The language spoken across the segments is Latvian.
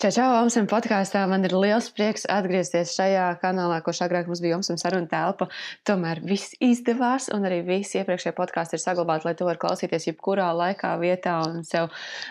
Čau, čau, Omsam podkāstā. Man ir liels prieks atgriezties šajā kanālā, kurš agrāk mums bija Omsam saruna telpa. Tomēr viss izdevās, un arī visi iepriekšējie podkāsti ir saglabāti, lai to var klausīties jebkurā laikā, vietā un sev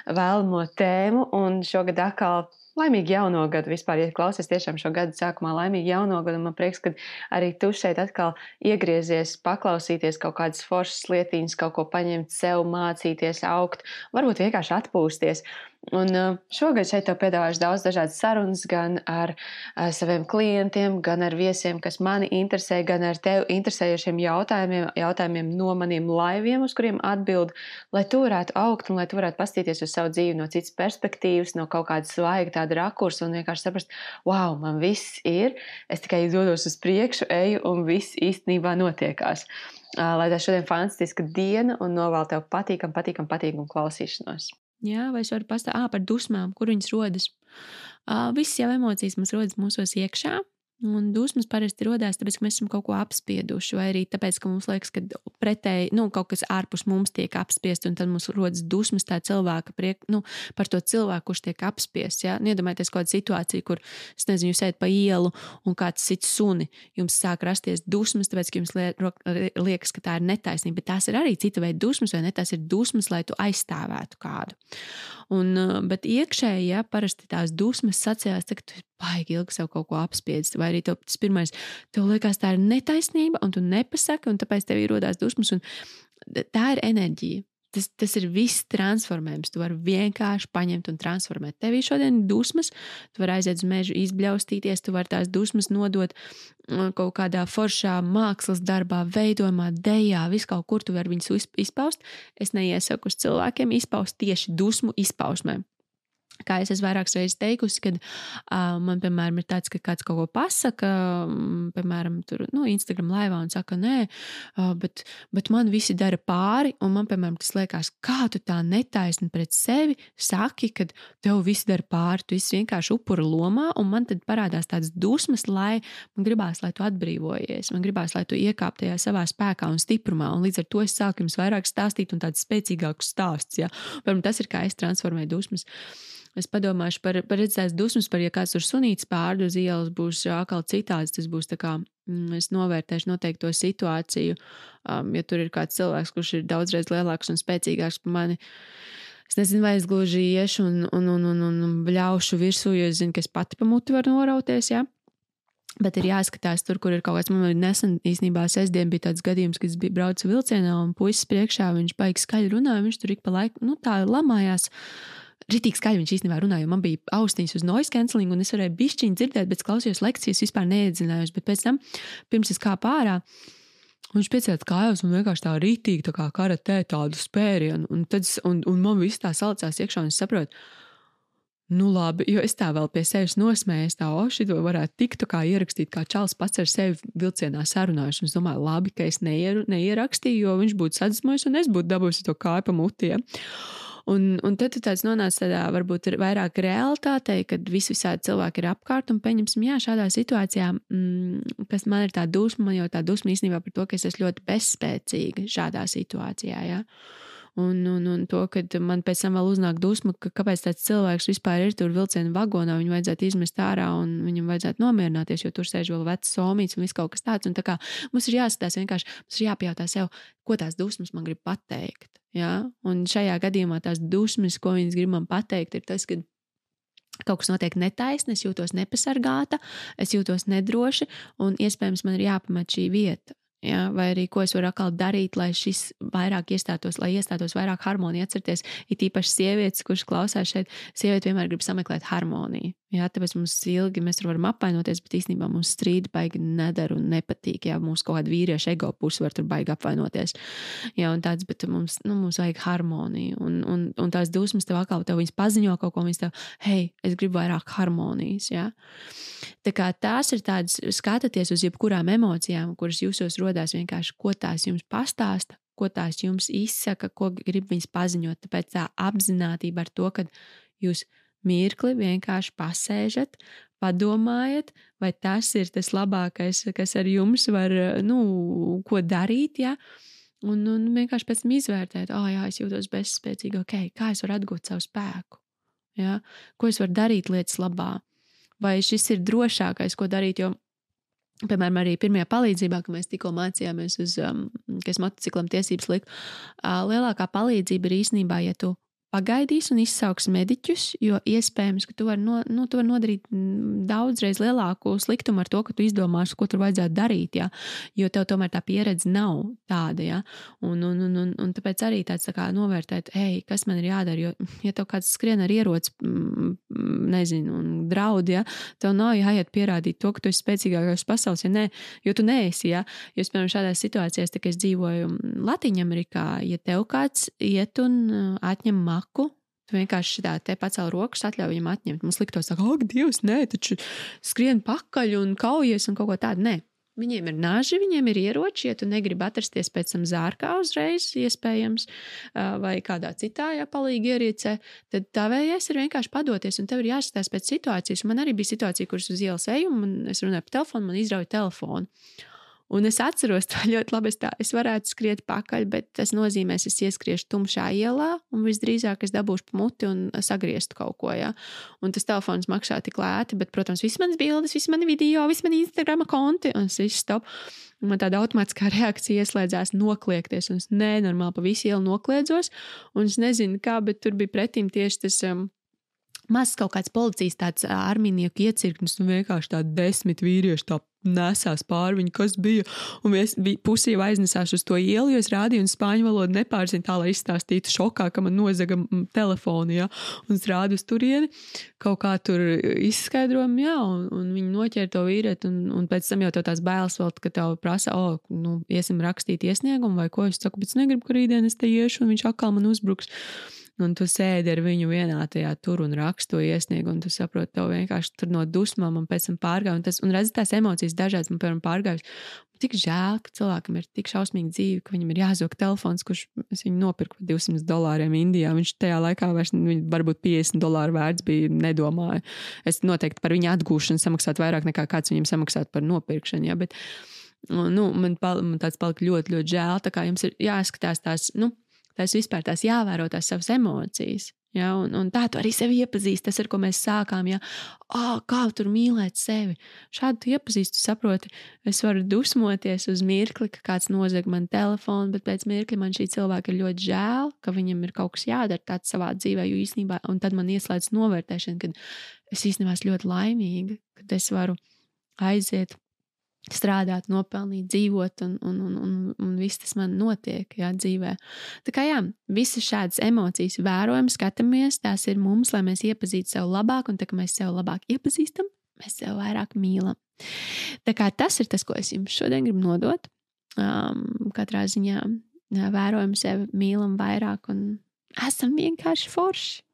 vēlamo tēmu. Un šogad atkal Laimīgi jauno gadu vispār, ja klausies tiešām šo gadu sākumā, laimīgi jauno gadu. Man prieks, ka arī tu šeit atkal iegriezies, paklausīties kaut kādas foršas lietiņas, kaut ko paņemt sev, mācīties, augt, varbūt vienkārši atpūsties. Un uh, šogad šeit tev piedāvāšu daudz dažādas sarunas gan ar uh, saviem klientiem, gan ar viesiem, kas mani interesē, gan ar tevi interesējošiem jautājumiem, jautājumiem no maniem laiviem, uz kuriem atbild, lai tu varētu augt un lai tu varētu pastīties uz savu dzīvi no citas perspektīvas, no kaut kādas svaiga tāda rakursa un vienkārši saprast, wow, man viss ir, es tikai dodos uz priekšu, eju un viss īstenībā notiekās. Lai tā šodien fantastiska diena un novēl tev patīkam, patīkam, patīkam klausīšanos. Jā, vai es varu pastāstīt par dusmām, kur viņas rodas. Uh, visas jau emocijas mums rodas mūsos iekšā, Un dusmas parasti radās tāpēc, ka mēs esam kaut ko apspieduši, vai arī tāpēc, ka mums liekas, ka pretēji nu, kaut kas ārpus mums tiek apspiests, un tad mums rodas dusmas tā cilvēka priek, nu, par to cilvēku, kurš tiek apspiests. Ja? Nu, iedomājieties kādu situāciju, kur, es nezinu, jūs ejat pa ielu un kāds cits suni, jums sāk rasties dusmas, tāpēc, ka jums liekas, ka tā ir netaisnība, bet tās ir arī cita veida dusmas, vai ne? Tās ir dusmas, lai tu aizstāvētu kādu. Un, bet iekšēji, ja parasti tās dusmas sacījās, ka tu baigi ilgi sev kaut ko apspiedzi, vai arī tev tas pirmais, tev liekas, tā ir netaisnība, un tu nepasaki, un tāpēc tev ir rodās dusmas, tā ir enerģija. Tas, tas ir viss transformējums. Tu vari vienkārši paņemt un transformēt. Tev ir šodien dusmas, tu vari aiziet uz mežu, izbļaustīties, tu vari tās dusmas nodot mm, kaut kādā foršā mākslas darbā, veidojumā, dejā, vis kaut kur tu vari viņus izpaust. Es neiesaku uz cilvēkiem izpaust tieši dusmu izpausmēm. Kā es esmu vairākas reizes teikusi, kad uh, man, piemēram, ir tāds, ka kāds kaut ko pasaka, um, piemēram, tur, nu, Instagram laivā un saka, nē, uh, bet, bet man visi dara pāri, un man, piemēram, tas liekas, kā tu tā netaisni pret sevi saki, kad tev visi dara pāri, tu esi vienkārši upura lomā, un man tad parādās tādas dusmas, lai man gribās, lai tu atbrīvojies, man gribās, lai tu iekāp tajā savā spēkā un stiprumā, un līdz ar to es sāku jums vairāk stāstīt un tāds spēcīgāks stāsts, ja, piemēram, tas ir kā es transformēju dusmas. Es padomāšu par, par redzēs dusmas, par ja kāds tur sunīts pārdu uz ielas, būs atkal citāds. Tas būs tā kā mm, es novērtēšu noteikti to situāciju. Um, ja tur ir kāds cilvēks, kurš ir daudzreiz lielāks un spēcīgāks par mani, es nezinu, vai es gluži iešu un, un, un, un, un, bļaušu virsū, jo es zinu, ka es pati pa muti varu norauties. Ja? Bet ir jāskatās tur, kur ir kaut kāds. Man nesen īstenībā sestdien bija tāds gadījums, kad es biju braucis vilcienā un puisis priekšā, viņš baigi skaļi runāja, viņš tur ik pa laiku, nu tā lamājās. Rītīgi skaļi viņš īstenībā runāja, jo man bija austiņas uz noise cancelling, un es varēju bišķiņu dzirdēt, bet klausījos lekcijas, vispār neiedziļinājos. Bet pēc tam, pirms es kāpu ārā, viņš piecēlās kājās un vienkārši tā rītīgi, tā kā karatē, tādu spērienu. Un, tad, un, un man viss tā salicās iekšā, un es saprotu, Nu, labi, jo es tā vēl pie sevis nosmējos, tā, o, šito varētu tikt kā ierakstīt, kā čels pats ar sevi vilcienā sarunājuši. Es domāju, labi, ka es neieru, neierakstīju, jo viņš būtu sadzismojis un es būtu dabūjusi to kāju pa mutiem. Un, un tad tu tāds nonāc tādā varbūt vairāk realitātei, kad visi visādi cilvēki ir apkārt un pieņemsim, jā, šādā situācijā, mm, kas man ir tā dusma, man jau tā dusma īstenībā par to, ka es esmu ļoti bezspēcīga šādā situācijā. Jā. Un, un, un to, ka man pēc tam vēl uznāk dusma, ka kāpēc tāds cilvēks vispār ir tur vilciena vagonā, viņu vajadzētu izmest ārā un viņam vajadzētu nomierināties, jo tur sēž vēl vecs somīts un viss kaut kas tāds. Un tā kā mums ir jāskatās vienkārši, mums ir jāpajautā sev, ko tās dusmas man grib pateikt. Ja? Un šajā gadījumā tās dusmas, ko viņas grib man pateikt, ir tas, ka kaut kas notiek netaisni, es jūtos nepasargāta, es jūtos nedroši, un iespējams man ir jāpamet šī vieta. Ja, vai arī ko es varu atkal darīt, lai šis vairāk iestātos, lai iestātos vairāk harmonija. Atcerieties, ir īpaši sievietes, kuras klausās šeit, sieviete vienmēr grib sameklēt harmoniju. Jā, tāpēc mums ilgi mēs varam apvainoties, bet īstenībā mums strīdi baigi nedara un nepatīk. Jā, mums kaut kāda vīrieša ego puse var tur baigi apvainoties. Jā, un tāds, bet mums, nu, mums vajag harmoniju. Un, un, un tās dusmas tev atkal, tev viņas paziņo kaut ko, viņas tev, hei, es gribu vairāk harmonijas. Jā. Tā kā tās ir tādas, skatieties uz jebkurām emocijām, kuras jūsos rodās vienkārši, ko tās jums pastāsta, ko tās jums izsaka, ko grib viņas paziņot. Tāpēc tā apziņotība ar to, ka jūs mirkli vienkārši pasēžat, padomājiet, vai tas ir tas labākais, kas ar jums var, nu, ko darīt. Ja? Un, un vienkārši pēc tam izvērtēt, ah, oh, jā, es jūtos bezspēcīgi, ok, kā es varu atgūt savu spēku. Ja? Ko es varu darīt lietas labā? Vai šis ir drošākais, ko darīt? Jo Piemēram, arī pirmajā palīdzībā, kad mēs tikko mācījāmies, uz, um, kas motociklam tiesības likt, uh, lielākā palīdzība ir īstenībā, ja tu pagaidīs un izsauks mediķus, jo iespējams, ka tu vari, no, nu, tu vari nodarīt mm, daudzreiz lielāku sliktumu ar to, ka tu izdomāsi, ko tur vajadzētu darīt. Ja? Jo tev tomēr tā pieredze nav tāda. Ja? Un, un, un, un, un tāpēc arī tāds tā kā novērtēt, hei, kas man ir jādara. Jo, ja tev kāds skrien ar ieroci, mm, nezinu, un draudi, ja? tev nav jāiet pierādīt to, ka tu esi spēcīgākais pasaules, ja nē, jo tu neesi. Ja? Jo, piemēram, šādās situācijās, kad es dzīvoju Latvijā, ja tev kāds iet un atņem mākslu, saku, Tu vienkārši tā te pacēl rokas, atļauj viņam atņemt. Mums liktos, ka, ak, Dievs, nē, taču skrien pakaļ un kaujies un kaut ko tādu. Nē, Viņiem ir naži, viņiem ir ieroči. Ja tu negribi atrasties pēc tam zārkā uzreiz, iespējams, vai kādā citā ja, palīga ierīcē, tad tavējais ir vienkārši padoties, un tev ir jāskatās pēc situācijas. Man arī bija situācija, kuras uz ielas eju, un es runāju pa telefonu, man izrauja telefonu. Un es atceros to ļoti labi. Es, tā, es varētu skriet pakaļ, bet tas nozīmē, ka es ieskriešu tumšā ielā, un visdrīzāk es dabūšu muti un sagrieztu kaut ko. Ja? Un tas telefons maksā tik lēti, bet, protams, visas manas bildes, visas manas video, visas manas Instagram konti, un viss stop. Un man tāda automātiskā reakcija ieslēdzās nokliekties, un es nenormāli pa visu ielu nokliedzos, un es nezinu, kā, bet tur bija pretim tieši tas. Um, Mazs kaut kāds policijas tāds armijnieku iecirknis, un vienkārši tādi desmit vīrieši tā nesās pāri viņu, kas bija. Un es pusi jau aiznesās uz to ielu, jo es rādīju, un spāņu valodu nepārzinu tā, lai izstāstītu šokā, ka man nozaga telefonu, ja, un es rādu uz turieni, kaut kā tur izskaidrojumu, jā, un, un viņi noķēra to vīrieti, un, un pēc tam jau tās bailes vēl, ka tev prasa, o, oh, nu, iesim rakstīt iesniegumu, vai ko? Es saku, bet es negribu, ka rītdien es te iešu, un viņš atkal man uzbruks un tu sēdi ar viņu vienā tajā tur un rakstu iesniegu, un tu saproti, tev vienkārši tur no dusmām un pēc tam pārgāja. Un, tas, un redzi tās emocijas dažādas, man, piemēram, pārgājuši. Tik žēl, ka cilvēkam ir tik šausmīga dzīve, ka viņam ir jāzog telefons, kurš viņu nopirka par 200 dolāriem Indijā. Viņš tajā laikā vairs, varbūt 50 dolāru vērts bija, nedomāju. Es noteikti par viņa atgūšanu samaksātu vairāk nekā kāds viņam samaksātu par nopirkšanu. Ja, bet, nu, man, pal, man tāds palika ļoti, ļoti žēl. Tā kā jums ir jāskatās tās, nu, tas vispār tās jāvēro tās savas emocijas. Ja, un, un tā tu arī sevi iepazīsti. Tas ir, ko mēs sākām. Ja, oh, kā tur mīlēt sevi? Šādi tu iepazīsti, saproti. Es varu dusmoties uz mirkli, ka kāds nozag man telefonu, bet pēc mirkļa man šī cilvēka ir ļoti žēl, ka viņam ir kaut kas jādara tāds savā dzīvē, jo īstenībā, un tad man ieslēdz novērtēšana, kad es īstenībā esmu ļoti laimīga, kad es varu aiziet strādāt, nopelnīt, dzīvot, un, un, un, un, un viss tas man notiek jā, dzīvē. Tā kā jā, visas šādas emocijas vērojam, skatāmies, tās ir mums, lai mēs iepazītu sevi labāk, un tā kā mēs sevi labāk iepazīstam, mēs sevi vairāk mīlam. Tā kā tas ir tas, ko es jums šodien gribu nodot. Um, katrā ziņā vērojam sevi, mīlam vairāk un esam vienkārši forši.